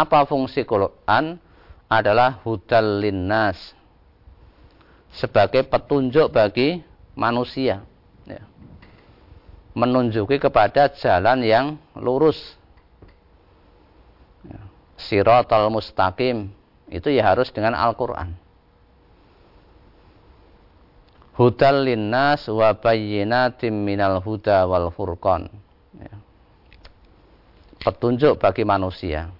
Apa fungsi Quran? Adalah hudal linnas. Sebagai petunjuk bagi manusia. Ya. Menunjuki kepada jalan yang lurus. Ya. Siratal mustaqim. Itu ya harus dengan Al-Quran. Hudal linnas wa bayyinatim minal huda wal furqan. Ya. Petunjuk bagi manusia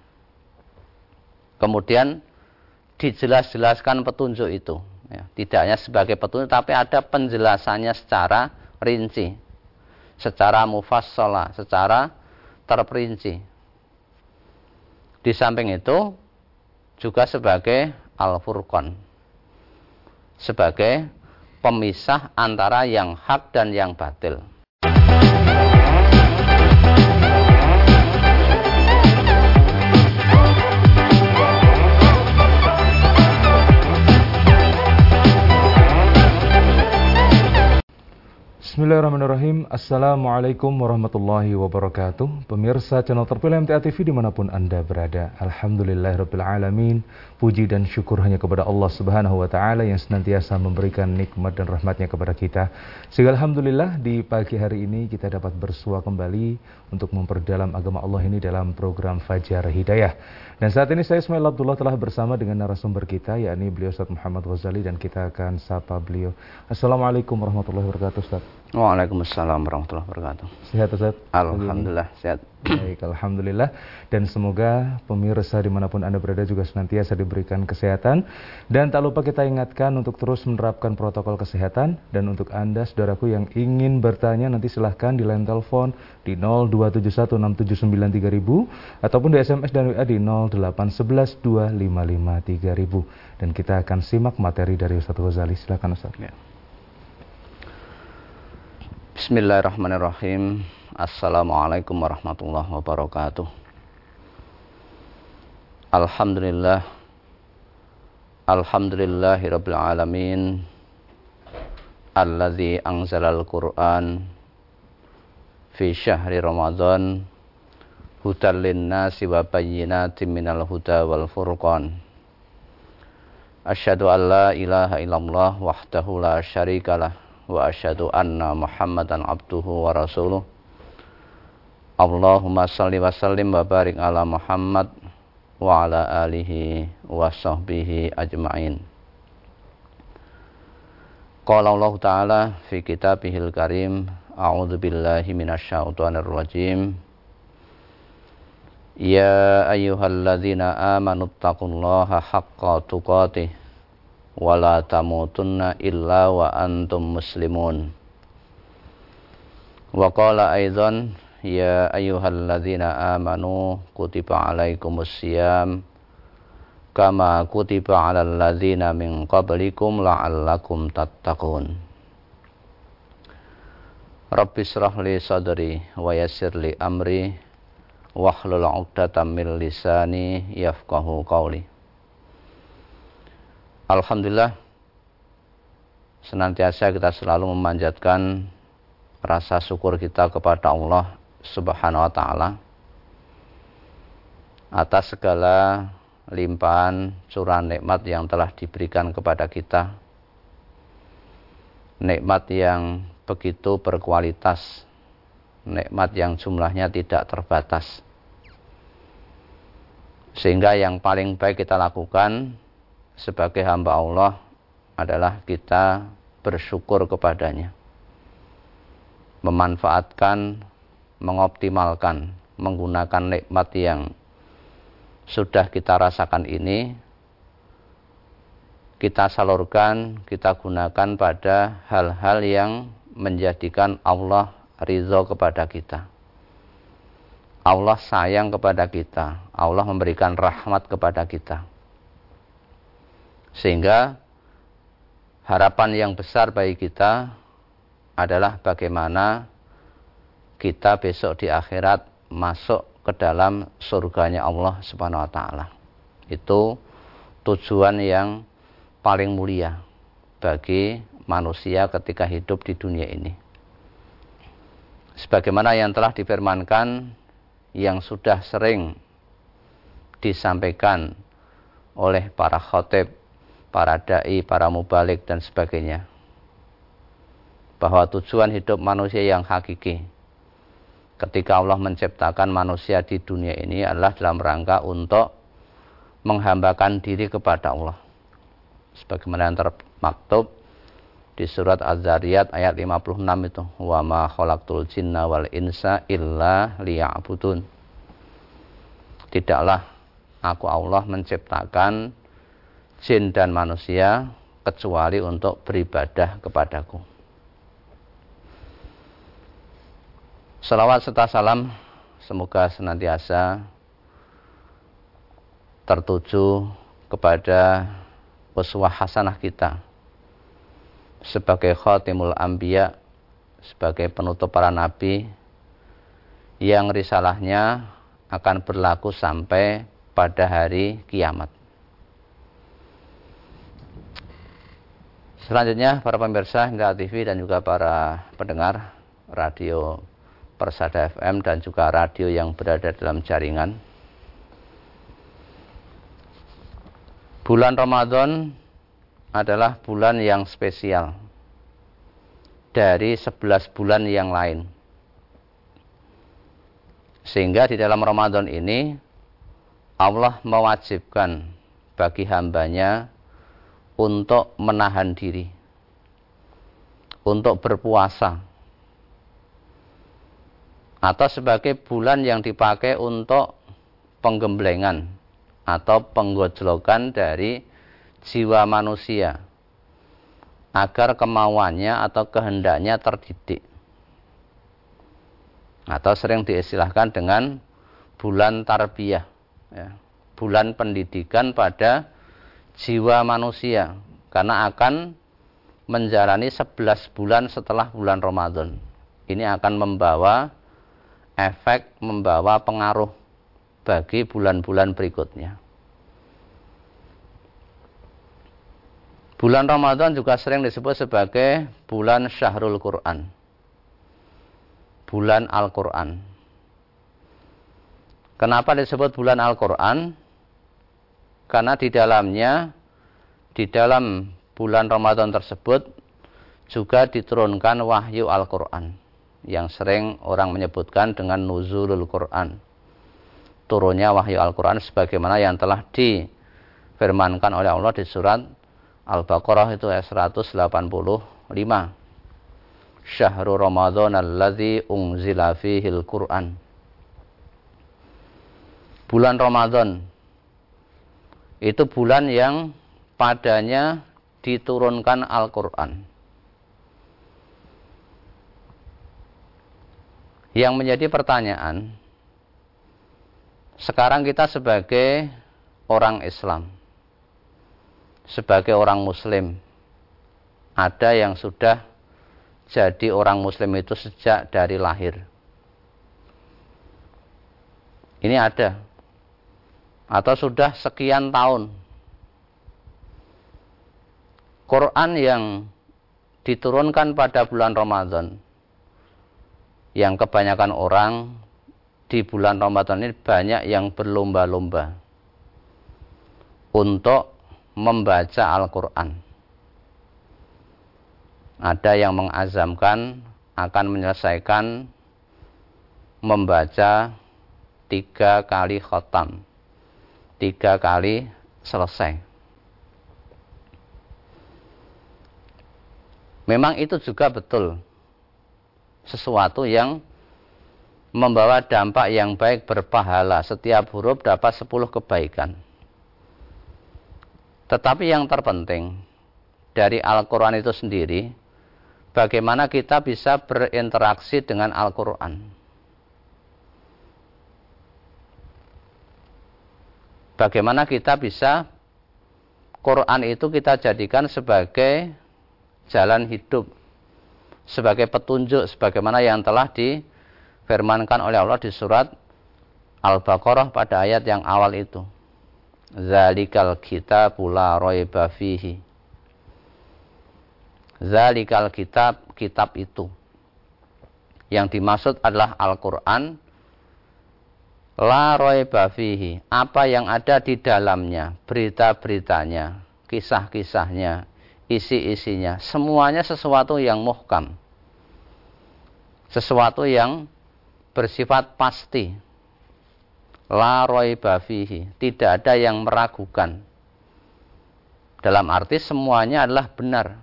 Kemudian dijelas-jelaskan petunjuk itu. Ya, tidak hanya sebagai petunjuk, tapi ada penjelasannya secara rinci. Secara mufassalah, secara terperinci. Di samping itu, juga sebagai al-furqan. Sebagai pemisah antara yang hak dan yang batil. Bismillahirrahmanirrahim. Assalamualaikum warahmatullahi wabarakatuh. Pemirsa channel terpilih MTA TV di mana pun anda berada. Alhamdulillahirrahmanirrahim Puji dan syukur hanya kepada Allah subhanahu wa ta'ala Yang senantiasa memberikan nikmat dan rahmatnya kepada kita Sehingga Alhamdulillah di pagi hari ini kita dapat bersua kembali Untuk memperdalam agama Allah ini dalam program Fajar Hidayah Dan saat ini saya Ismail Abdullah telah bersama dengan narasumber kita yakni beliau Ustaz Muhammad Ghazali Dan kita akan sapa beliau Assalamualaikum warahmatullahi wabarakatuh Ustaz Waalaikumsalam warahmatullahi wabarakatuh. Sehat Ustaz? Alhamdulillah sehat. Baik, Alhamdulillah. Dan semoga pemirsa di mana pun Anda berada juga senantiasa diberikan kesehatan. Dan tak lupa kita ingatkan untuk terus menerapkan protokol kesehatan. Dan untuk Anda, saudaraku yang ingin bertanya, nanti silahkan di line telepon di 02716793000 ataupun di SMS dan WA di 08112553000. Dan kita akan simak materi dari Ustaz Ghazali. Silakan Ustaz. Ya. Bismillahirrahmanirrahim Assalamualaikum warahmatullahi wabarakatuh. Alhamdulillah. Alhamdulillahi rabbil alamin. Alladzi anzalal Qur'an Fi syahri Ramadan Hudal linnasi wa bayyinatin minal huda wal furqan. Asyhadu an la ilaha illallah wahdahu la syarikalah wa asyhadu anna Muhammadan abduhu wa rasuluh. Allahumma salli wa sallim wa barik ala Muhammad wa ala alihi wa sahbihi ajma'in. Qala Allah Ta'ala fi kitabihil karim A'udzu billahi minasyaitonir rajim Ya ayyuhalladzina amanu taqullaha haqqa tuqatih wala tamutunna illa wa antum muslimun wa qala aidan ya ayyuhalladzina amanu kutiba alaikumus siyam kama kutiba alal ladzina min qablikum la'allakum tattaqun. Rabbi srah li sadri wa yassir li amri wahlul 'uqdatam min lisani yafqahu qawli. Alhamdulillah senantiasa kita selalu memanjatkan rasa syukur kita kepada Allah Subhanahu wa taala atas segala limpahan curahan nikmat yang telah diberikan kepada kita. Nikmat yang begitu berkualitas, nikmat yang jumlahnya tidak terbatas. Sehingga yang paling baik kita lakukan sebagai hamba Allah adalah kita bersyukur kepadanya. Memanfaatkan, mengoptimalkan, menggunakan nikmat yang sudah kita rasakan ini, kita salurkan, kita gunakan pada hal-hal yang menjadikan Allah ridho kepada kita. Allah sayang kepada kita. Allah memberikan rahmat kepada kita. Sehingga harapan yang besar bagi kita adalah bagaimana kita besok di akhirat masuk ke dalam surganya Allah Subhanahu wa taala. Itu tujuan yang paling mulia bagi manusia ketika hidup di dunia ini. Sebagaimana yang telah difirmankan yang sudah sering disampaikan oleh para khotib, para dai, para mubalik dan sebagainya. Bahwa tujuan hidup manusia yang hakiki ketika Allah menciptakan manusia di dunia ini adalah dalam rangka untuk menghambakan diri kepada Allah. Sebagaimana yang termaktub di surat Az-Zariyat ayat 56 itu, "Wa ma khalaqtul jinna wal insa illa liya'budun." Tidaklah aku Allah menciptakan jin dan manusia kecuali untuk beribadah kepadaku. Salawat serta salam semoga senantiasa tertuju kepada uswah hasanah kita sebagai khatimul anbiya sebagai penutup para nabi yang risalahnya akan berlaku sampai pada hari kiamat. Selanjutnya para pemirsa Hingga TV dan juga para pendengar radio Persada FM dan juga radio yang berada dalam jaringan Bulan Ramadan adalah bulan yang spesial dari 11 bulan yang lain. Sehingga di dalam Ramadan ini Allah mewajibkan bagi hambanya untuk menahan diri, untuk berpuasa, atau sebagai bulan yang dipakai untuk penggemblengan atau penggojlokan dari jiwa manusia agar kemauannya atau kehendaknya terdidik. Atau sering diistilahkan dengan bulan tarbiyah ya, bulan pendidikan pada jiwa manusia karena akan menjalani 11 bulan setelah bulan Ramadan. Ini akan membawa efek membawa pengaruh bagi bulan-bulan berikutnya. Bulan Ramadan juga sering disebut sebagai bulan Syahrul Quran. Bulan Al-Quran. Kenapa disebut bulan Al-Quran? Karena di dalamnya, di dalam bulan Ramadan tersebut juga diturunkan wahyu Al-Quran. Yang sering orang menyebutkan dengan nuzulul Quran. Turunnya wahyu Al-Quran sebagaimana yang telah difirmankan oleh Allah di surat Al-Baqarah itu ayat 185 Syahrul Ramadan alladzi unzila fihil Quran. Bulan Ramadan. Itu bulan yang padanya diturunkan Al-Quran Yang menjadi pertanyaan sekarang kita sebagai orang Islam, sebagai orang Muslim, ada yang sudah jadi orang Muslim itu sejak dari lahir. Ini ada. Atau sudah sekian tahun. Quran yang diturunkan pada bulan Ramadan yang kebanyakan orang di bulan Ramadan ini banyak yang berlomba-lomba untuk membaca Al-Quran. Ada yang mengazamkan akan menyelesaikan membaca tiga kali khotam. Tiga kali selesai. Memang itu juga betul sesuatu yang membawa dampak yang baik berpahala. Setiap huruf dapat 10 kebaikan. Tetapi yang terpenting dari Al-Quran itu sendiri, bagaimana kita bisa berinteraksi dengan Al-Quran. Bagaimana kita bisa Quran itu kita jadikan sebagai jalan hidup, sebagai petunjuk, sebagaimana yang telah di difirmankan oleh Allah di surat Al-Baqarah pada ayat yang awal itu. Zalikal kitab la raiba fihi. Zalikal kitab, kitab itu. Yang dimaksud adalah Al-Quran. La roiba fihi. Apa yang ada di dalamnya, berita-beritanya, kisah-kisahnya, isi-isinya, semuanya sesuatu yang muhkam. Sesuatu yang bersifat pasti. La roiba fihi. Tidak ada yang meragukan. Dalam arti semuanya adalah benar.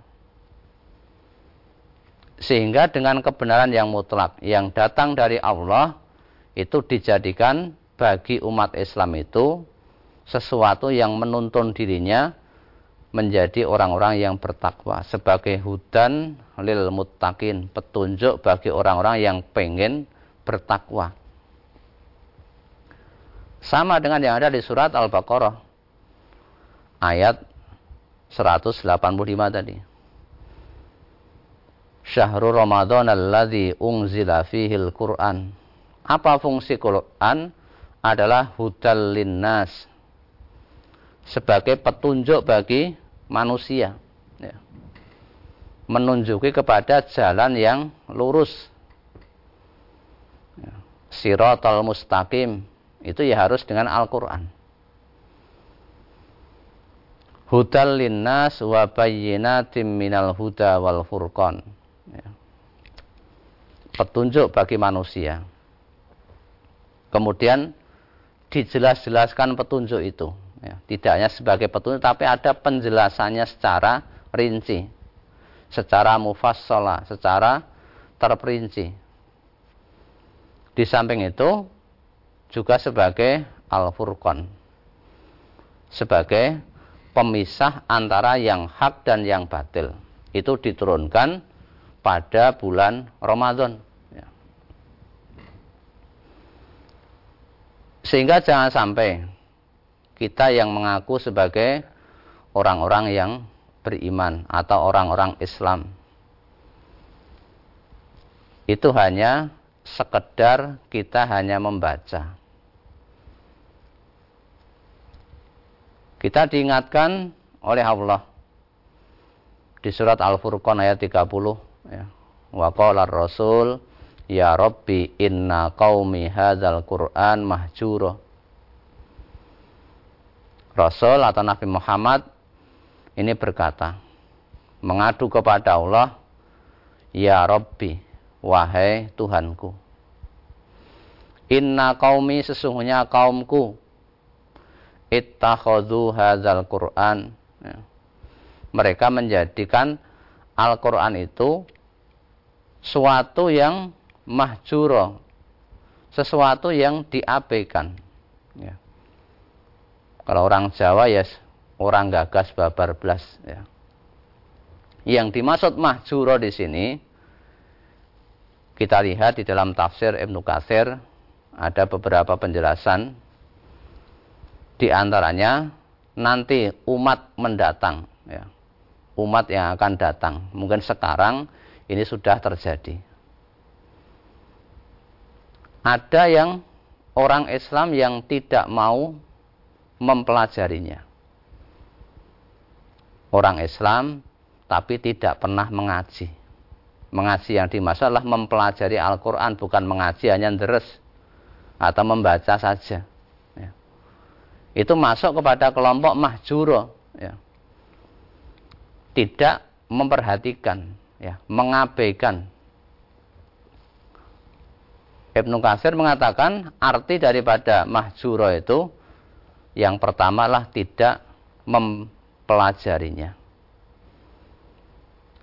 Sehingga dengan kebenaran yang mutlak yang datang dari Allah itu dijadikan bagi umat Islam itu sesuatu yang menuntun dirinya menjadi orang-orang yang bertakwa sebagai hudan lil muttaqin, petunjuk bagi orang-orang yang pengen bertakwa. Sama dengan yang ada di surat Al-Baqarah ayat 185 tadi. Syahrul Ramadan alladzi unzila fihil Qur'an. Apa fungsi Quran? Adalah hudal linnas. Sebagai petunjuk bagi manusia. Ya. Menunjuki kepada jalan yang lurus. Ya. Sirotol mustaqim. Itu ya harus dengan Al-Quran. Hudal linnas wa huda wal furqan petunjuk bagi manusia. Kemudian dijelas-jelaskan petunjuk itu. Ya, tidak hanya sebagai petunjuk, tapi ada penjelasannya secara rinci. Secara mufassalah, secara terperinci. Di samping itu, juga sebagai al-furqan. Sebagai pemisah antara yang hak dan yang batil. Itu diturunkan pada bulan Ramadan. Sehingga jangan sampai kita yang mengaku sebagai orang-orang yang beriman atau orang-orang Islam itu hanya sekedar kita hanya membaca. Kita diingatkan oleh Allah di surat Al-Furqan ayat 30 ya. Wa Rasul Ya Rabbi inna qaumi hadzal Qur'an mahjura. Rasul atau Nabi Muhammad ini berkata, mengadu kepada Allah, Ya Rabbi, wahai Tuhanku. Inna qaumi sesungguhnya kaumku ittakhadhu hadzal Qur'an. Ya. Mereka menjadikan Al-Qur'an itu suatu yang mahjuro sesuatu yang diabaikan ya. Kalau orang Jawa ya orang gagas babar belas ya. yang dimaksud mahjuro di sini kita lihat di dalam tafsir Ibnu Katsir ada beberapa penjelasan di antaranya nanti umat mendatang ya. umat yang akan datang mungkin sekarang ini sudah terjadi ada yang orang Islam yang tidak mau mempelajarinya. Orang Islam tapi tidak pernah mengaji. Mengaji yang dimaksud adalah mempelajari Al-Quran, bukan mengaji hanya deres atau membaca saja. Ya. Itu masuk kepada kelompok mahjuro. Ya. Tidak memperhatikan, ya, mengabaikan Ibnu Kasir mengatakan arti daripada mahjuro itu yang pertama lah tidak mempelajarinya.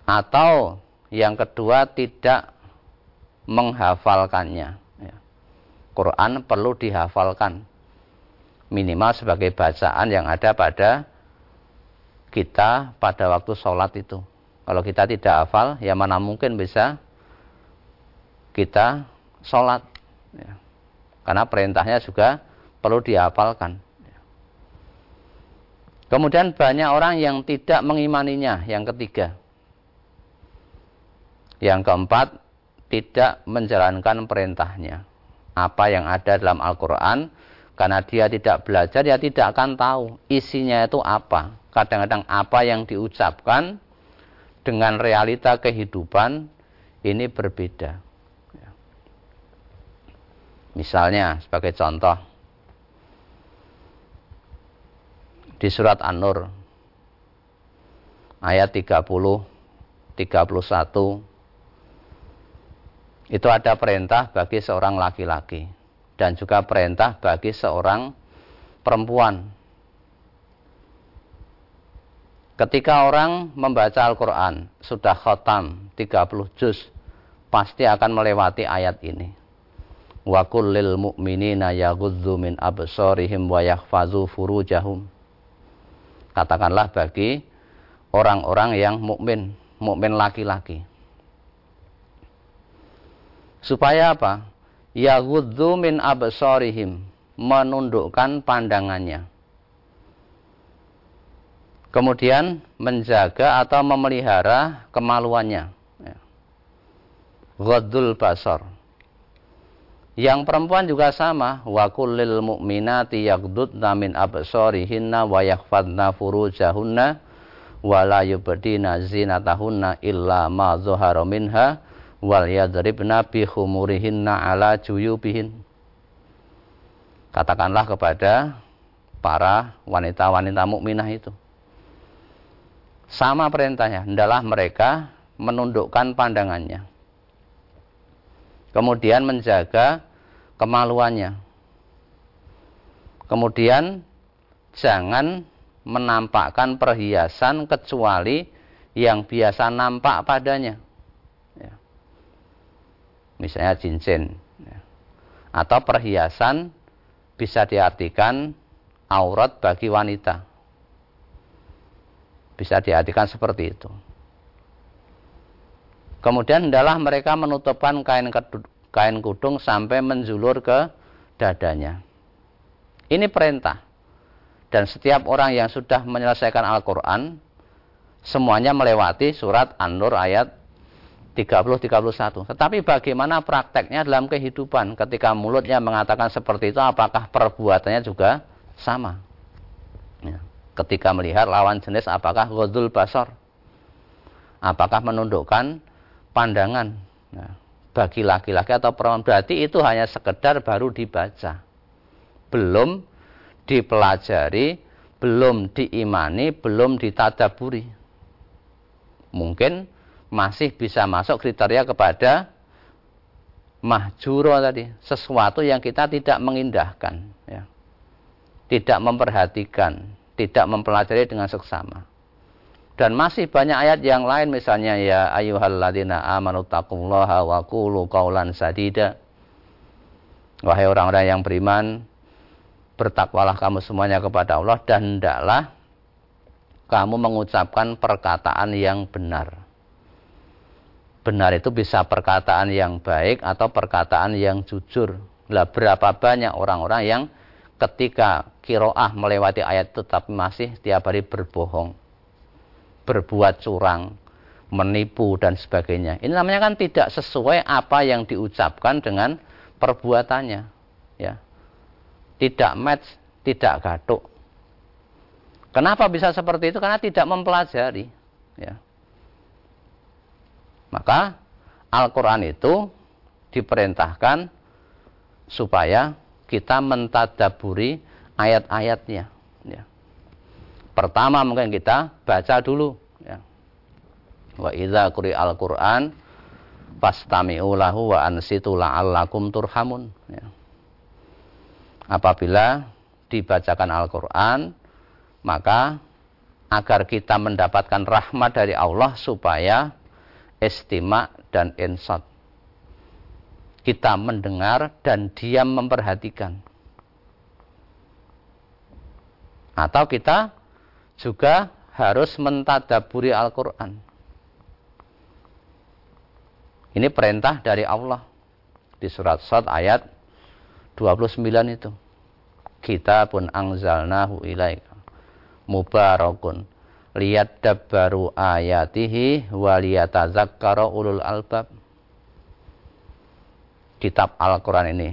Atau yang kedua tidak menghafalkannya. Ya. Quran perlu dihafalkan. Minimal sebagai bacaan yang ada pada kita pada waktu sholat itu. Kalau kita tidak hafal, ya mana mungkin bisa kita sholat. Ya. Karena perintahnya juga perlu dihafalkan. Ya. Kemudian banyak orang yang tidak mengimaninya. Yang ketiga. Yang keempat, tidak menjalankan perintahnya. Apa yang ada dalam Al-Quran, karena dia tidak belajar, dia tidak akan tahu isinya itu apa. Kadang-kadang apa yang diucapkan dengan realita kehidupan ini berbeda. Misalnya sebagai contoh di surat An-Nur ayat 30 31 itu ada perintah bagi seorang laki-laki dan juga perintah bagi seorang perempuan. Ketika orang membaca Al-Quran, sudah khotam 30 juz, pasti akan melewati ayat ini. Wa kullil mu'minina yaghudzu min absarihim wa yahfazu furujahum. Katakanlah bagi orang-orang yang mukmin, mukmin laki-laki Supaya apa? Yaghudzu min absarihim, menundukkan pandangannya. Kemudian menjaga atau memelihara kemaluannya. Ya. Ghadul basar. Yang perempuan juga sama, wa kullil mu'minati yaghdudna min absarihinna wa yakhfadna furujahunna wa la yubdina zinatahunna illa ma dhahara minha wal yadribna bi khumurihinna ala juyubihin. Katakanlah kepada para wanita-wanita mukminah itu. Sama perintahnya, hendaklah mereka menundukkan pandangannya. Kemudian menjaga kemaluannya. Kemudian jangan menampakkan perhiasan kecuali yang biasa nampak padanya misalnya cincin ya. atau perhiasan bisa diartikan aurat bagi wanita bisa diartikan seperti itu kemudian hendaklah mereka menutupkan kain kain kudung sampai menjulur ke dadanya ini perintah dan setiap orang yang sudah menyelesaikan Al-Quran semuanya melewati surat An-Nur ayat 30-31. Tetapi bagaimana prakteknya dalam kehidupan ketika mulutnya mengatakan seperti itu, apakah perbuatannya juga sama? Ya. Ketika melihat lawan jenis, apakah godul basor? Apakah menundukkan pandangan? Ya. Bagi laki-laki atau perempuan, berarti itu hanya sekedar baru dibaca. Belum dipelajari, belum diimani, belum ditadaburi. Mungkin masih bisa masuk kriteria kepada mahjuro tadi, sesuatu yang kita tidak mengindahkan, ya. tidak memperhatikan, tidak mempelajari dengan seksama. Dan masih banyak ayat yang lain misalnya ya ayyuhalladzina amanu taqullaha wa qulu qaulan sadida. Wahai orang-orang yang beriman, bertakwalah kamu semuanya kepada Allah dan hendaklah kamu mengucapkan perkataan yang benar benar itu bisa perkataan yang baik atau perkataan yang jujur. Lah berapa banyak orang-orang yang ketika kiroah melewati ayat itu tapi masih tiap hari berbohong, berbuat curang, menipu dan sebagainya. Ini namanya kan tidak sesuai apa yang diucapkan dengan perbuatannya, ya. Tidak match, tidak gatuk. Kenapa bisa seperti itu? Karena tidak mempelajari, ya. Maka Al-Quran itu diperintahkan supaya kita mentadaburi ayat-ayatnya. Pertama mungkin kita baca dulu. Ya. Wa idza quri al-Quran fastami'u lahu wa ansitu la'allakum turhamun. Ya. Apabila dibacakan Al-Quran, maka agar kita mendapatkan rahmat dari Allah supaya estima dan insat. Kita mendengar dan diam memperhatikan. Atau kita juga harus mentadaburi Al-Quran. Ini perintah dari Allah di surat Sad ayat 29 itu. Kita pun angzalnahu ilaika mubarakun lihat dabbaru ayatihi waliyatazakkara ulul albab kitab Al-Quran ini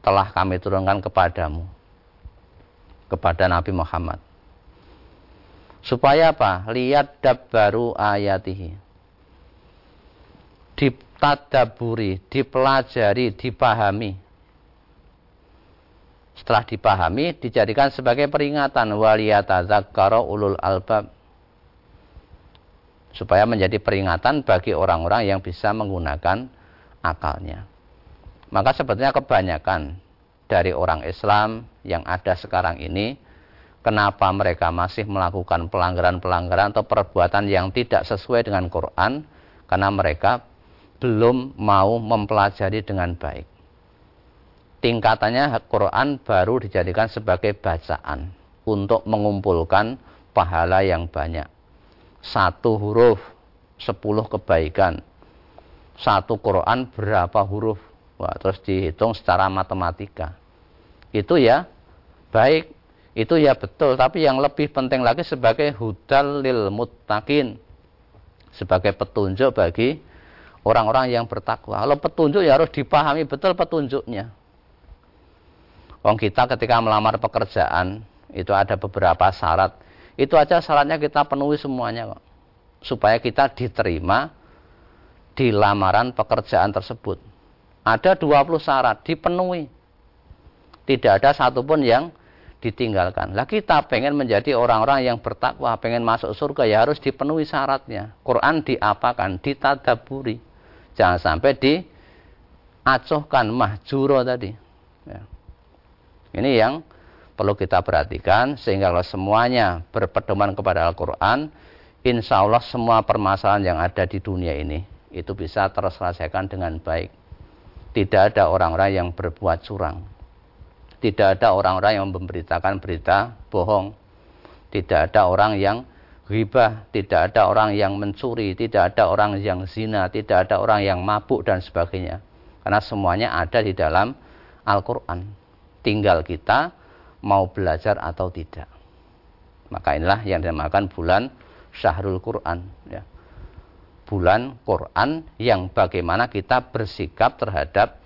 telah kami turunkan kepadamu kepada Nabi Muhammad supaya apa? lihat dabbaru ayatihi ditadaburi, dipelajari, dipahami setelah dipahami dijadikan sebagai peringatan waliyatadzakkara ulul albab supaya menjadi peringatan bagi orang-orang yang bisa menggunakan akalnya. Maka sebetulnya kebanyakan dari orang Islam yang ada sekarang ini kenapa mereka masih melakukan pelanggaran-pelanggaran atau perbuatan yang tidak sesuai dengan Quran karena mereka belum mau mempelajari dengan baik tingkatannya Quran baru dijadikan sebagai bacaan untuk mengumpulkan pahala yang banyak. Satu huruf, sepuluh kebaikan. Satu Quran berapa huruf? Wah, terus dihitung secara matematika. Itu ya baik, itu ya betul. Tapi yang lebih penting lagi sebagai hudal lil muttaqin. Sebagai petunjuk bagi orang-orang yang bertakwa. Kalau petunjuk ya harus dipahami betul petunjuknya Wong kita ketika melamar pekerjaan itu ada beberapa syarat. Itu aja syaratnya kita penuhi semuanya kok. Supaya kita diterima di lamaran pekerjaan tersebut. Ada 20 syarat dipenuhi. Tidak ada satupun yang ditinggalkan. Lah kita pengen menjadi orang-orang yang bertakwa, pengen masuk surga ya harus dipenuhi syaratnya. Quran diapakan? Ditadaburi. Jangan sampai diacuhkan mahjuro tadi. Ya. Ini yang perlu kita perhatikan sehingga kalau semuanya berpedoman kepada Al-Quran, insya Allah semua permasalahan yang ada di dunia ini itu bisa terselesaikan dengan baik. Tidak ada orang-orang yang berbuat curang. Tidak ada orang-orang yang memberitakan berita bohong. Tidak ada orang yang ribah, tidak ada orang yang mencuri, tidak ada orang yang zina, tidak ada orang yang mabuk dan sebagainya. Karena semuanya ada di dalam Al-Quran. Tinggal kita mau belajar atau tidak. Maka inilah yang dinamakan bulan Syahrul Quran. Ya. Bulan Quran yang bagaimana kita bersikap terhadap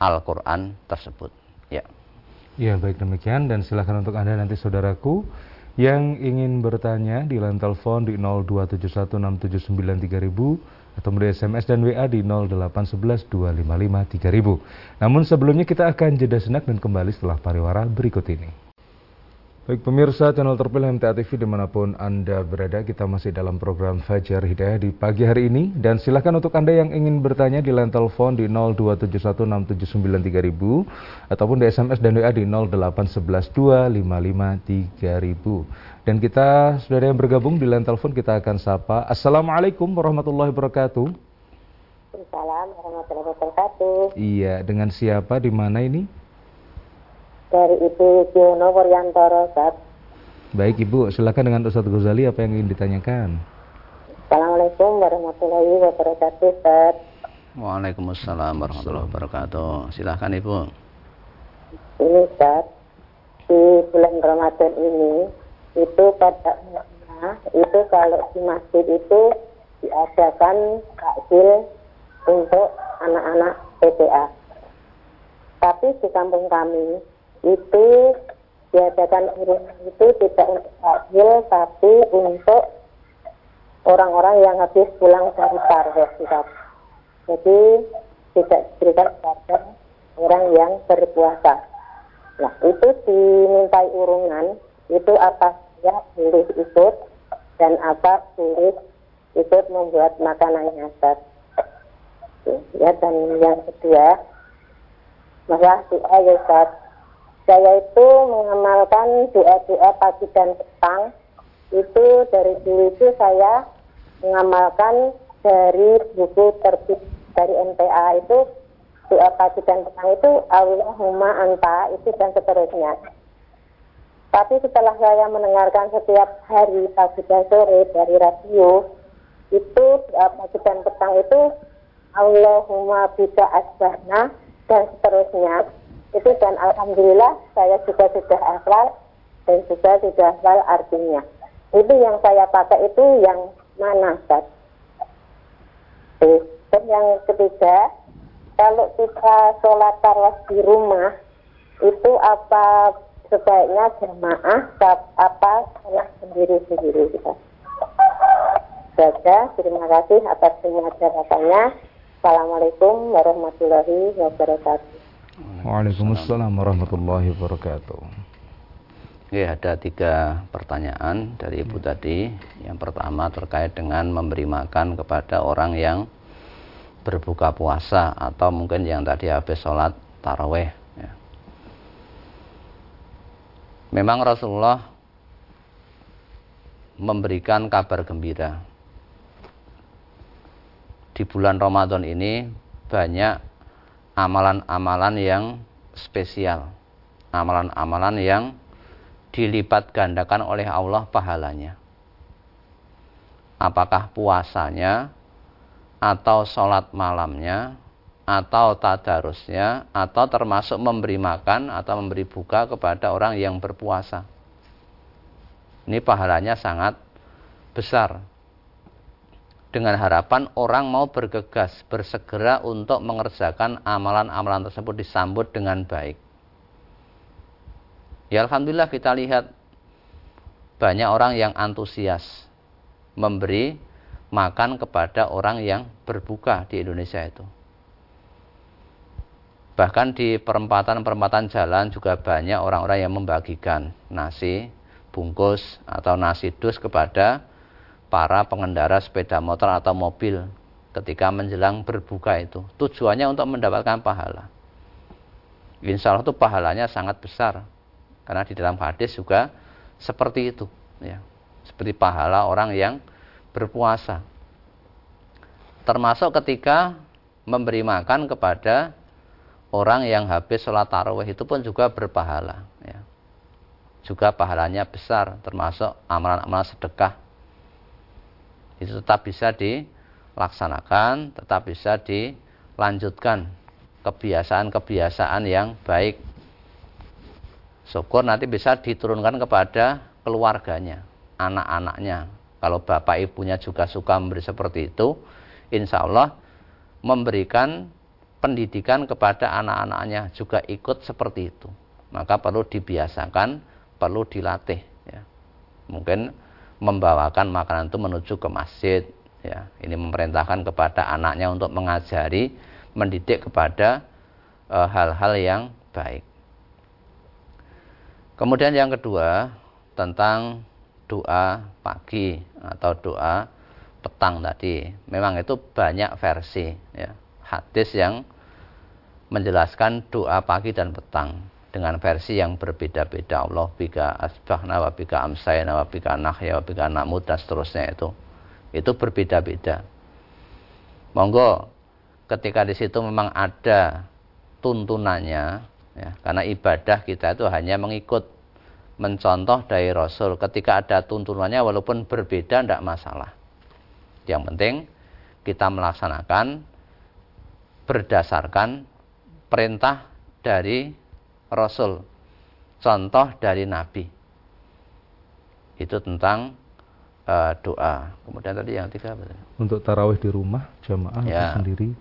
Al-Quran tersebut. Ya. Ya baik demikian dan silakan untuk anda nanti saudaraku yang ingin bertanya di line telepon di 02716793000 atau melalui SMS dan WA di 0811 255 3000. Namun sebelumnya kita akan jeda senak dan kembali setelah pariwara berikut ini. Baik pemirsa channel terpilih MTA TV di mana pun Anda berada, kita masih dalam program Fajar Hidayah di pagi hari ini. Dan silakan untuk Anda yang ingin bertanya di line telepon di 02716793000 ataupun di SMS dan WA di 08112553000. Dan kita sudah ada yang bergabung di line telepon, kita akan sapa. Assalamualaikum warahmatullahi wabarakatuh. Assalamualaikum warahmatullahi wabarakatuh. Iya, dengan siapa di mana ini? Dari Ibu Jono Wuryantoro, Ustaz. Baik Ibu, silakan dengan Ustaz Ghazali apa yang ingin ditanyakan? Assalamualaikum warahmatullahi wabarakatuh, Ustaz. Waalaikumsalam warahmatullahi wabarakatuh. Silakan Ibu. Ini Ustaz, di bulan Ramadan ini itu pada itu kalau di masjid itu diadakan takjil untuk anak-anak PTA. Tapi di kampung kami itu diadakan itu tidak untuk takjil tapi untuk orang-orang yang habis pulang dari tarwih Jadi tidak diberikan kepada orang yang berpuasa. Nah itu dimintai urungan itu apa ya boleh ikut dan apa boleh ikut membuat makanan nyasar. Ya dan yang kedua masalah doa ya Ustaz saya itu mengamalkan doa-doa pagi dan petang itu dari dulu itu saya mengamalkan dari buku terbit dari MTA itu doa pagi dan petang itu Allahumma anta itu dan seterusnya. Tapi setelah saya mendengarkan setiap hari pagi dan sore dari radio itu doa pagi dan petang itu Allahumma bisa asbahna dan seterusnya itu dan alhamdulillah saya juga sudah hafal dan juga sudah hafal artinya. Itu yang saya pakai itu yang mana, Ustaz? Dan yang ketiga, kalau kita sholat tarawih di rumah, itu apa sebaiknya jamaah, apa sholat sendiri-sendiri kita? Saja, terima kasih atas semua jawabannya. Assalamualaikum warahmatullahi wabarakatuh. Waalaikumsalam warahmatullahi wabarakatuh. Oke, ada tiga pertanyaan dari Ibu ya. tadi. Yang pertama terkait dengan memberi makan kepada orang yang berbuka puasa atau mungkin yang tadi habis sholat taraweh. Ya. Memang Rasulullah memberikan kabar gembira. Di bulan Ramadan ini banyak amalan-amalan yang spesial. Amalan-amalan yang dilipat gandakan oleh Allah pahalanya. Apakah puasanya, atau sholat malamnya, atau tadarusnya, atau termasuk memberi makan atau memberi buka kepada orang yang berpuasa. Ini pahalanya sangat besar. Dengan harapan orang mau bergegas, bersegera untuk mengerjakan amalan-amalan tersebut disambut dengan baik. Ya Alhamdulillah kita lihat banyak orang yang antusias memberi makan kepada orang yang berbuka di Indonesia itu. Bahkan di perempatan-perempatan jalan juga banyak orang-orang yang membagikan nasi bungkus atau nasi dus kepada para pengendara sepeda motor atau mobil ketika menjelang berbuka itu. Tujuannya untuk mendapatkan pahala. Insya Allah itu pahalanya sangat besar karena di dalam hadis juga seperti itu, ya. Seperti pahala orang yang berpuasa. Termasuk ketika memberi makan kepada orang yang habis sholat tarawih itu pun juga berpahala. Ya. Juga pahalanya besar, termasuk amalan-amalan sedekah. Itu tetap bisa dilaksanakan, tetap bisa dilanjutkan kebiasaan-kebiasaan yang baik syukur nanti bisa diturunkan kepada keluarganya, anak-anaknya. Kalau bapak ibunya juga suka memberi seperti itu, insya Allah memberikan pendidikan kepada anak-anaknya juga ikut seperti itu. Maka perlu dibiasakan, perlu dilatih. Ya. Mungkin membawakan makanan itu menuju ke masjid. Ya. Ini memerintahkan kepada anaknya untuk mengajari, mendidik kepada eh, hal-hal e, yang baik. Kemudian yang kedua tentang doa pagi atau doa petang tadi. Memang itu banyak versi ya. Hadis yang menjelaskan doa pagi dan petang dengan versi yang berbeda-beda. Allah bika asbahna wa bika amsayna wa bika nahya wa bika namud dan seterusnya itu. Itu berbeda-beda. Monggo ketika di situ memang ada tuntunannya ya, karena ibadah kita itu hanya mengikut mencontoh dari Rasul ketika ada tuntunannya walaupun berbeda tidak masalah yang penting kita melaksanakan berdasarkan perintah dari Rasul. Contoh dari Nabi. Itu tentang uh, doa. Kemudian tadi yang tiga apa? untuk tarawih di rumah jamaah ya. sendiri.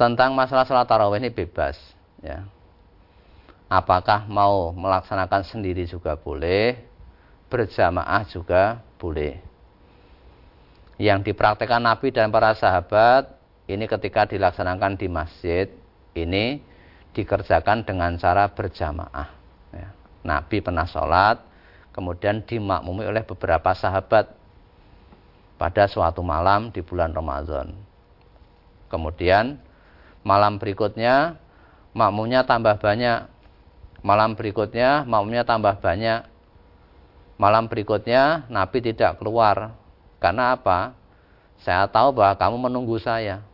Tentang masalah salat tarawih ini bebas ya. Apakah mau melaksanakan sendiri juga boleh berjamaah juga boleh. Yang dipraktekkan Nabi dan para sahabat ini ketika dilaksanakan di masjid ini dikerjakan dengan cara berjamaah ya. Nabi pernah sholat kemudian dimakmumi oleh beberapa sahabat pada suatu malam di bulan Ramadan kemudian malam berikutnya makmumnya tambah banyak. Malam berikutnya makmumnya tambah banyak. Malam berikutnya Nabi tidak keluar. Karena apa? Saya tahu bahwa kamu menunggu saya.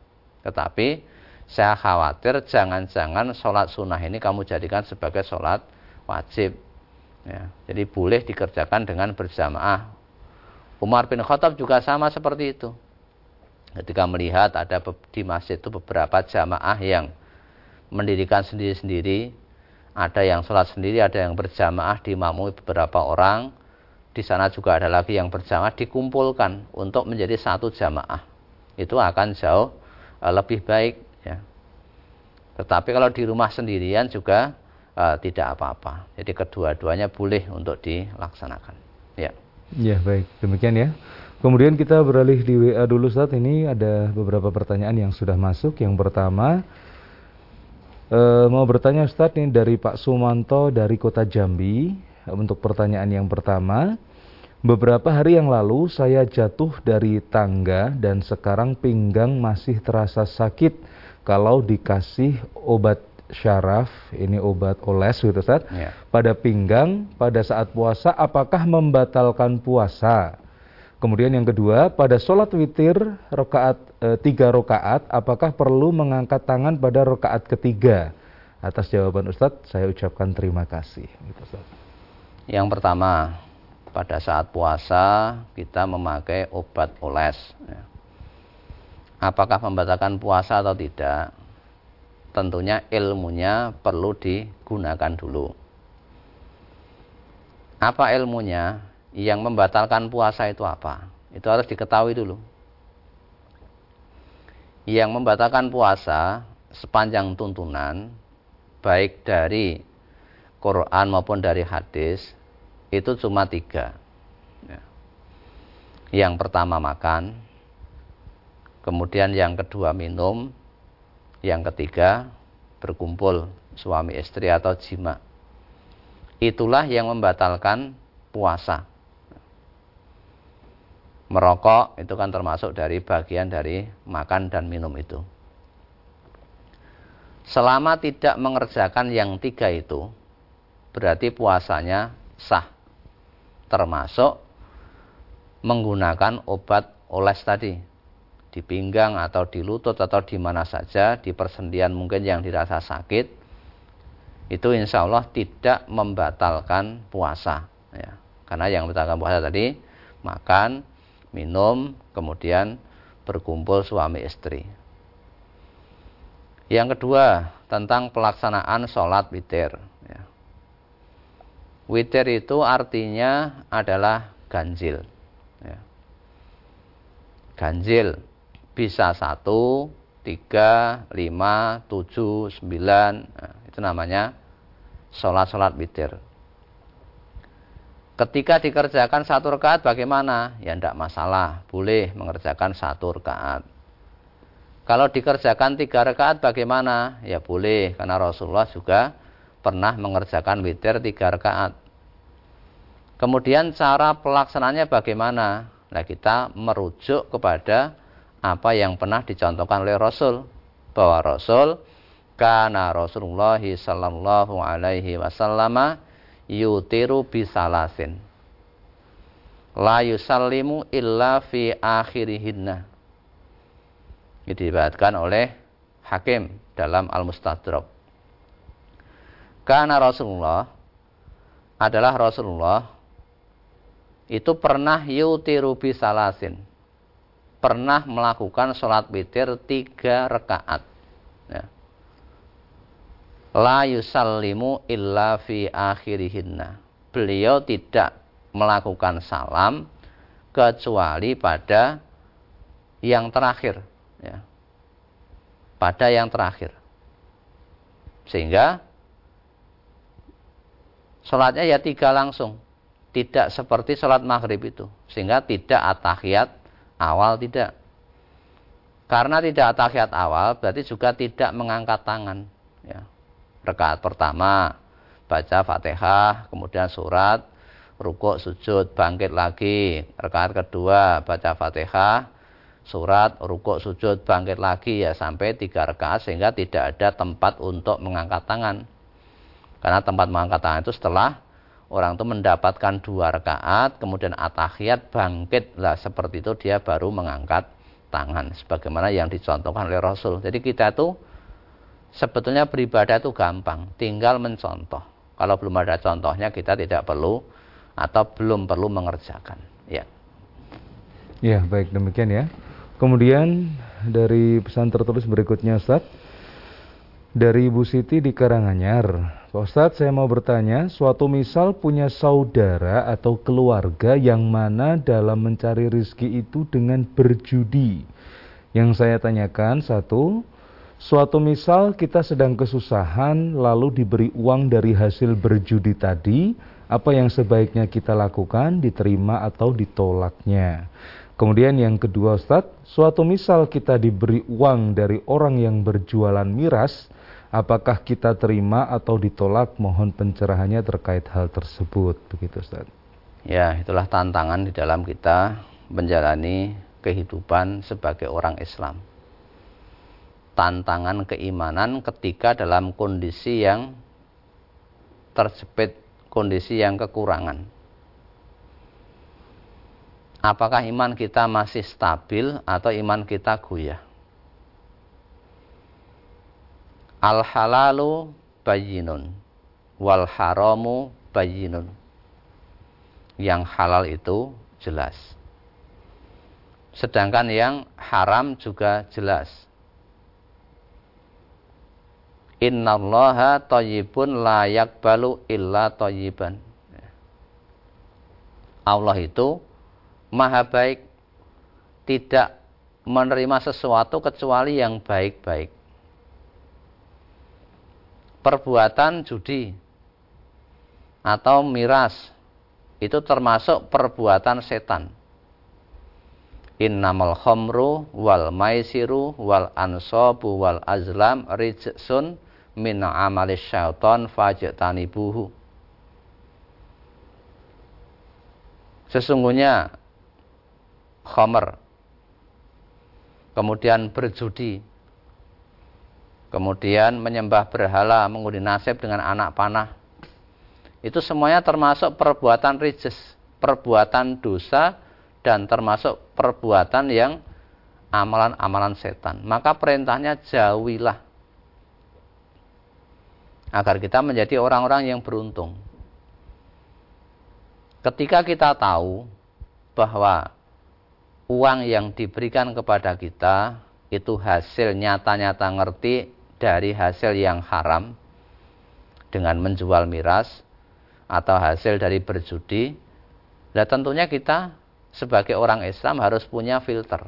Tetapi saya khawatir jangan-jangan sholat sunnah ini kamu jadikan sebagai sholat wajib. Ya, jadi boleh dikerjakan dengan berjamaah. Umar bin Khattab juga sama seperti itu. Ketika melihat ada di masjid itu beberapa jamaah yang mendirikan sendiri-sendiri, ada yang sholat sendiri, ada yang berjamaah dimamui beberapa orang. Di sana juga ada lagi yang berjamaah dikumpulkan untuk menjadi satu jamaah. Itu akan jauh uh, lebih baik. Ya. Tetapi kalau di rumah sendirian juga uh, tidak apa-apa. Jadi kedua-duanya boleh untuk dilaksanakan. Ya. Ya baik, demikian ya. Kemudian kita beralih di WA dulu saat ini ada beberapa pertanyaan yang sudah masuk. Yang pertama, E, mau bertanya Ustadz nih dari Pak Sumanto dari Kota Jambi untuk pertanyaan yang pertama. Beberapa hari yang lalu saya jatuh dari tangga dan sekarang pinggang masih terasa sakit kalau dikasih obat syaraf, ini obat oles gitu Ustaz, ya. pada pinggang pada saat puasa apakah membatalkan puasa? Kemudian yang kedua, pada sholat witir rokaat e, tiga rokaat, apakah perlu mengangkat tangan pada rokaat ketiga? Atas jawaban Ustadz, saya ucapkan terima kasih. Gitu, Ustadz. Yang pertama, pada saat puasa kita memakai obat oles. Ya. Apakah membatalkan puasa atau tidak? tentunya ilmunya perlu digunakan dulu. Apa ilmunya? Yang membatalkan puasa itu apa? Itu harus diketahui dulu. Yang membatalkan puasa sepanjang tuntunan, baik dari Quran maupun dari hadis, itu cuma tiga. Ya. Yang pertama makan, kemudian yang kedua minum, yang ketiga, berkumpul suami istri atau jima. Itulah yang membatalkan puasa. Merokok itu kan termasuk dari bagian dari makan dan minum itu. Selama tidak mengerjakan yang tiga itu, berarti puasanya sah. Termasuk menggunakan obat oles tadi di pinggang atau di lutut atau di mana saja di persendian mungkin yang dirasa sakit itu insya Allah tidak membatalkan puasa ya. karena yang membatalkan puasa tadi makan minum kemudian berkumpul suami istri yang kedua tentang pelaksanaan sholat witir ya. witir itu artinya adalah ganjil ya. ganjil bisa satu, tiga, lima, tujuh, sembilan, nah, itu namanya sholat-sholat witir. Ketika dikerjakan satu rakaat bagaimana? Ya tidak masalah, boleh mengerjakan satu rakaat. Kalau dikerjakan tiga rakaat bagaimana? Ya boleh, karena Rasulullah juga pernah mengerjakan witir tiga rakaat. Kemudian cara pelaksanaannya bagaimana? Nah kita merujuk kepada apa yang pernah dicontohkan oleh Rasul bahwa Rasul karena Rasulullah sallallahu alaihi wasallam yutiru bisalasin la yusallimu illa fi akhirihinna. Ini diriwayatkan oleh Hakim dalam Al-Mustadrak. Karena Rasulullah adalah Rasulullah itu pernah yutiru bisalasin pernah melakukan sholat witir tiga rakaat. Ya. La yusallimu illa fi akhirihinna. Beliau tidak melakukan salam kecuali pada yang terakhir. Ya. Pada yang terakhir. Sehingga sholatnya ya tiga langsung. Tidak seperti sholat maghrib itu. Sehingga tidak atahiyat Awal tidak. Karena tidak tahiyat awal berarti juga tidak mengangkat tangan. Ya. Rekaat pertama baca fatihah, kemudian surat, rukuk, sujud, bangkit lagi. Rekaat kedua baca fatihah, surat, rukuk, sujud, bangkit lagi ya sampai tiga rekaat sehingga tidak ada tempat untuk mengangkat tangan. Karena tempat mengangkat tangan itu setelah orang itu mendapatkan dua rakaat, kemudian atahiyat bangkit lah seperti itu dia baru mengangkat tangan sebagaimana yang dicontohkan oleh Rasul. Jadi kita tuh sebetulnya beribadah itu gampang, tinggal mencontoh. Kalau belum ada contohnya kita tidak perlu atau belum perlu mengerjakan. Ya. Ya, baik demikian ya. Kemudian dari pesan tertulis berikutnya Ustaz dari Ibu Siti di Karanganyar. Pak Ustadz, saya mau bertanya, suatu misal punya saudara atau keluarga yang mana dalam mencari rizki itu dengan berjudi. Yang saya tanyakan, satu, suatu misal kita sedang kesusahan lalu diberi uang dari hasil berjudi tadi, apa yang sebaiknya kita lakukan, diterima atau ditolaknya. Kemudian yang kedua Ustadz, suatu misal kita diberi uang dari orang yang berjualan miras, Apakah kita terima atau ditolak? Mohon pencerahannya terkait hal tersebut. Begitu Ustaz. Ya, itulah tantangan di dalam kita menjalani kehidupan sebagai orang Islam. Tantangan keimanan ketika dalam kondisi yang terjepit, kondisi yang kekurangan. Apakah iman kita masih stabil atau iman kita goyah? Al halalu bayinun wal haramu bayinun. Yang halal itu jelas. Sedangkan yang haram juga jelas. Innallaha thayyibun la yakbalu illa thayyiban. Allah itu maha baik, tidak menerima sesuatu kecuali yang baik-baik perbuatan judi atau miras itu termasuk perbuatan setan. Innamal khamru wal maisiru wal ansabu wal azlam rijsun min amalis syaitan fajtanibuhu. Sesungguhnya khamr kemudian berjudi kemudian menyembah berhala, mengundi nasib dengan anak panah. Itu semuanya termasuk perbuatan rijis, perbuatan dosa dan termasuk perbuatan yang amalan-amalan setan. Maka perintahnya jauhilah agar kita menjadi orang-orang yang beruntung. Ketika kita tahu bahwa uang yang diberikan kepada kita itu hasil nyata-nyata ngerti dari hasil yang haram dengan menjual miras atau hasil dari berjudi, nah tentunya kita sebagai orang Islam harus punya filter.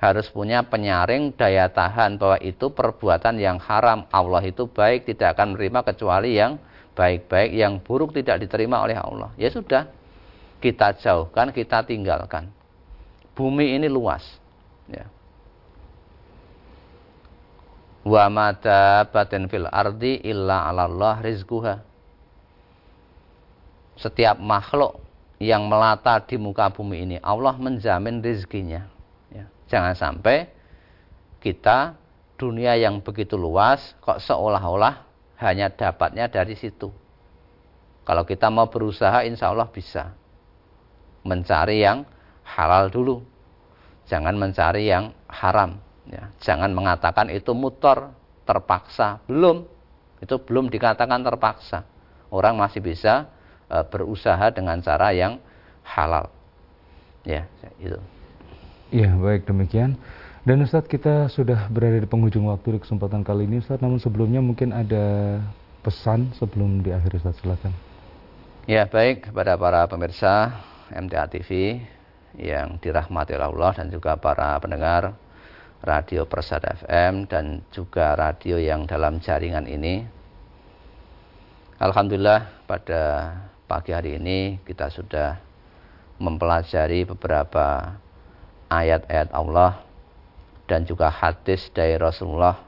Harus punya penyaring daya tahan bahwa itu perbuatan yang haram. Allah itu baik, tidak akan menerima kecuali yang baik-baik, yang buruk tidak diterima oleh Allah. Ya sudah, kita jauhkan, kita tinggalkan. Bumi ini luas. Ya wa mata batin fil ardi illa Allah rizquha. Setiap makhluk yang melata di muka bumi ini Allah menjamin rizkinya. Ya. jangan sampai kita dunia yang begitu luas kok seolah-olah hanya dapatnya dari situ. Kalau kita mau berusaha insya Allah bisa. Mencari yang halal dulu. Jangan mencari yang haram Ya, jangan mengatakan itu mutor, terpaksa. Belum. Itu belum dikatakan terpaksa. Orang masih bisa e, berusaha dengan cara yang halal. Ya, itu. Iya, baik demikian. Dan Ustadz kita sudah berada di penghujung waktu di kesempatan kali ini Ustadz. Namun sebelumnya mungkin ada pesan sebelum di akhir Ustadz silakan. Ya baik kepada para pemirsa MTA TV yang dirahmati Allah dan juga para pendengar radio Persada FM dan juga radio yang dalam jaringan ini. Alhamdulillah pada pagi hari ini kita sudah mempelajari beberapa ayat-ayat Allah dan juga hadis dari Rasulullah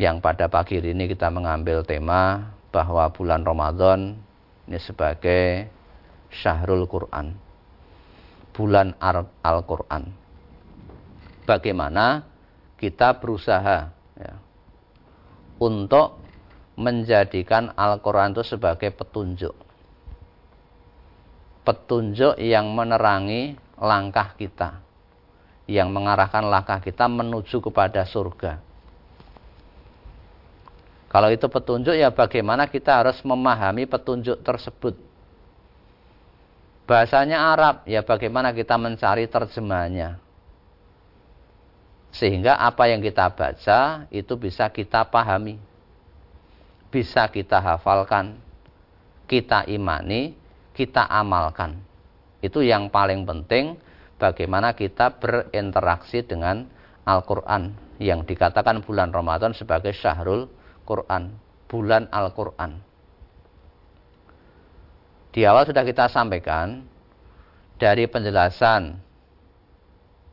yang pada pagi hari ini kita mengambil tema bahwa bulan Ramadan ini sebagai Syahrul Quran bulan Al-Quran bagaimana kita berusaha ya, untuk menjadikan Al-Quran itu sebagai petunjuk. Petunjuk yang menerangi langkah kita. Yang mengarahkan langkah kita menuju kepada surga. Kalau itu petunjuk ya bagaimana kita harus memahami petunjuk tersebut. Bahasanya Arab ya bagaimana kita mencari terjemahnya sehingga apa yang kita baca itu bisa kita pahami. Bisa kita hafalkan, kita imani, kita amalkan. Itu yang paling penting bagaimana kita berinteraksi dengan Al-Quran. Yang dikatakan bulan Ramadan sebagai syahrul Quran. Bulan Al-Quran. Di awal sudah kita sampaikan dari penjelasan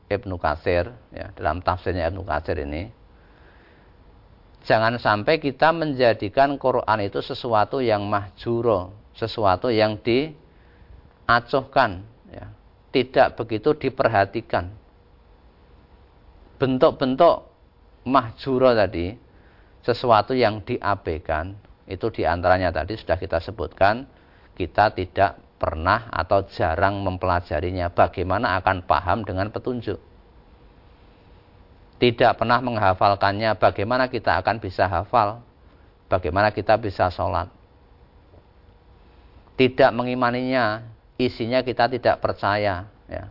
Ibnu Katsir ya, dalam tafsirnya Ibnu Katsir ini Jangan sampai kita menjadikan Quran itu sesuatu yang mahjuro, sesuatu yang diacuhkan, ya. tidak begitu diperhatikan. Bentuk-bentuk mahjuro tadi, sesuatu yang diabaikan, itu di antaranya tadi sudah kita sebutkan, kita tidak pernah atau jarang mempelajarinya. Bagaimana akan paham dengan petunjuk? tidak pernah menghafalkannya, bagaimana kita akan bisa hafal? Bagaimana kita bisa sholat? Tidak mengimaninya, isinya kita tidak percaya. Ya.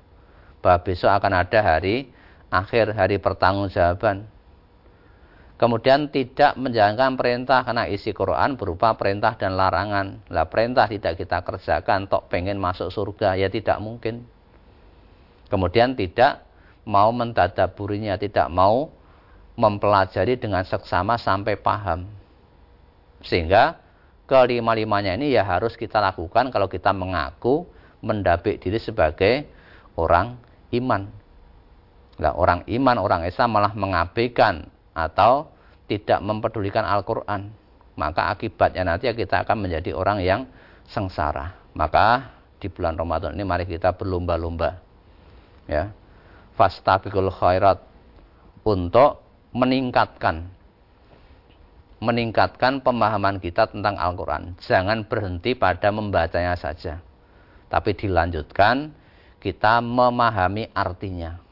Bahwa besok akan ada hari akhir, hari pertanggungjawaban. Kemudian tidak menjalankan perintah karena isi Quran berupa perintah dan larangan. Lah perintah tidak kita kerjakan, tok pengen masuk surga, ya tidak mungkin. Kemudian tidak mau mentadaburinya, tidak mau mempelajari dengan seksama sampai paham. Sehingga kelima-limanya ini ya harus kita lakukan kalau kita mengaku mendapik diri sebagai orang iman. Nah, orang iman, orang Islam malah mengabaikan atau tidak mempedulikan Al-Quran. Maka akibatnya nanti ya kita akan menjadi orang yang sengsara. Maka di bulan Ramadan ini mari kita berlomba-lomba. Ya, fastabiqul khairat untuk meningkatkan meningkatkan pemahaman kita tentang Al-Quran. Jangan berhenti pada membacanya saja. Tapi dilanjutkan, kita memahami artinya.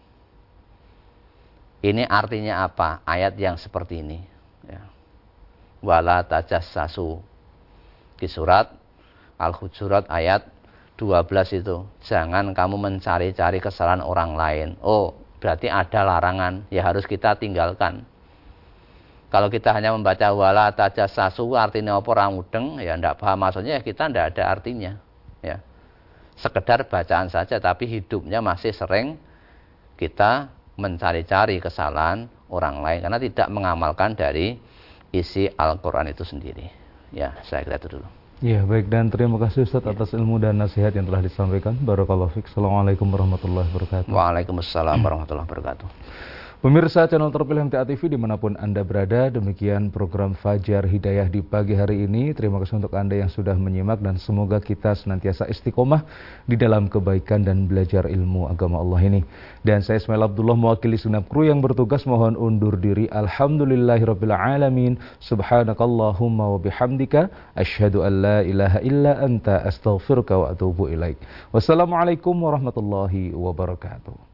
Ini artinya apa? Ayat yang seperti ini. Ya. Wala tajassasu. Di surat Al-Hujurat ayat 12 itu. Jangan kamu mencari-cari kesalahan orang lain. Oh, berarti ada larangan. Ya harus kita tinggalkan. Kalau kita hanya membaca wala sasu artinya apa orang mudeng, ya tidak paham maksudnya ya kita tidak ada artinya. Ya. Sekedar bacaan saja tapi hidupnya masih sering kita mencari-cari kesalahan orang lain karena tidak mengamalkan dari isi Al-Qur'an itu sendiri. Ya, saya kira itu dulu. Ya baik dan terima kasih Ustaz ya. atas ilmu dan nasihat yang telah disampaikan. Barakallahu fiik. Assalamualaikum warahmatullahi wabarakatuh. Waalaikumsalam warahmatullahi wabarakatuh. Pemirsa channel terpilih MTA TV di mana pun Anda berada, demikian program Fajar Hidayah di pagi hari ini. Terima kasih untuk Anda yang sudah menyimak dan semoga kita senantiasa istiqomah di dalam kebaikan dan belajar ilmu agama Allah ini. Dan saya Ismail Abdullah mewakili segenap kru yang bertugas mohon undur diri. Alhamdulillahirrabbilalamin. Subhanakallahumma wa bihamdika. Ashadu an la ilaha illa anta astaghfirka wa atubu ilaik. Wassalamualaikum warahmatullahi wabarakatuh.